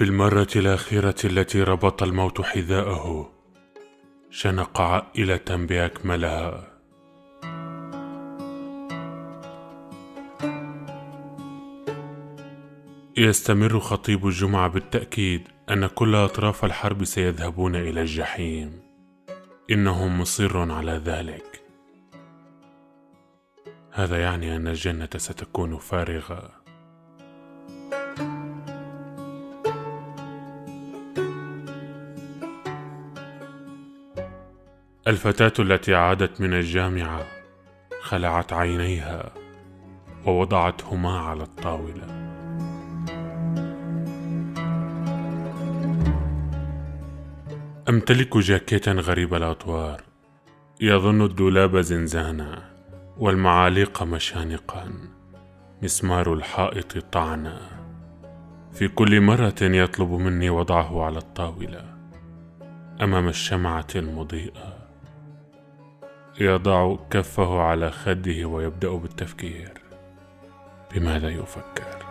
في المرة الأخيرة التي ربط الموت حذاءه شنق عائلة بأكملها يستمر خطيب الجمعة بالتأكيد أن كل أطراف الحرب سيذهبون إلى الجحيم. إنه مصر على ذلك. هذا يعني أن الجنة ستكون فارغة. الفتاة التي عادت من الجامعة خلعت عينيها ووضعتهما على الطاولة. أمتلك جاكيتا غريب الأطوار. يظن الدولاب زنزانا والمعاليق مشانقا. مسمار الحائط طعنا. في كل مرة يطلب مني وضعه على الطاولة. أمام الشمعة المضيئة. يضع كفه على خده ويبدأ بالتفكير. بماذا يفكر؟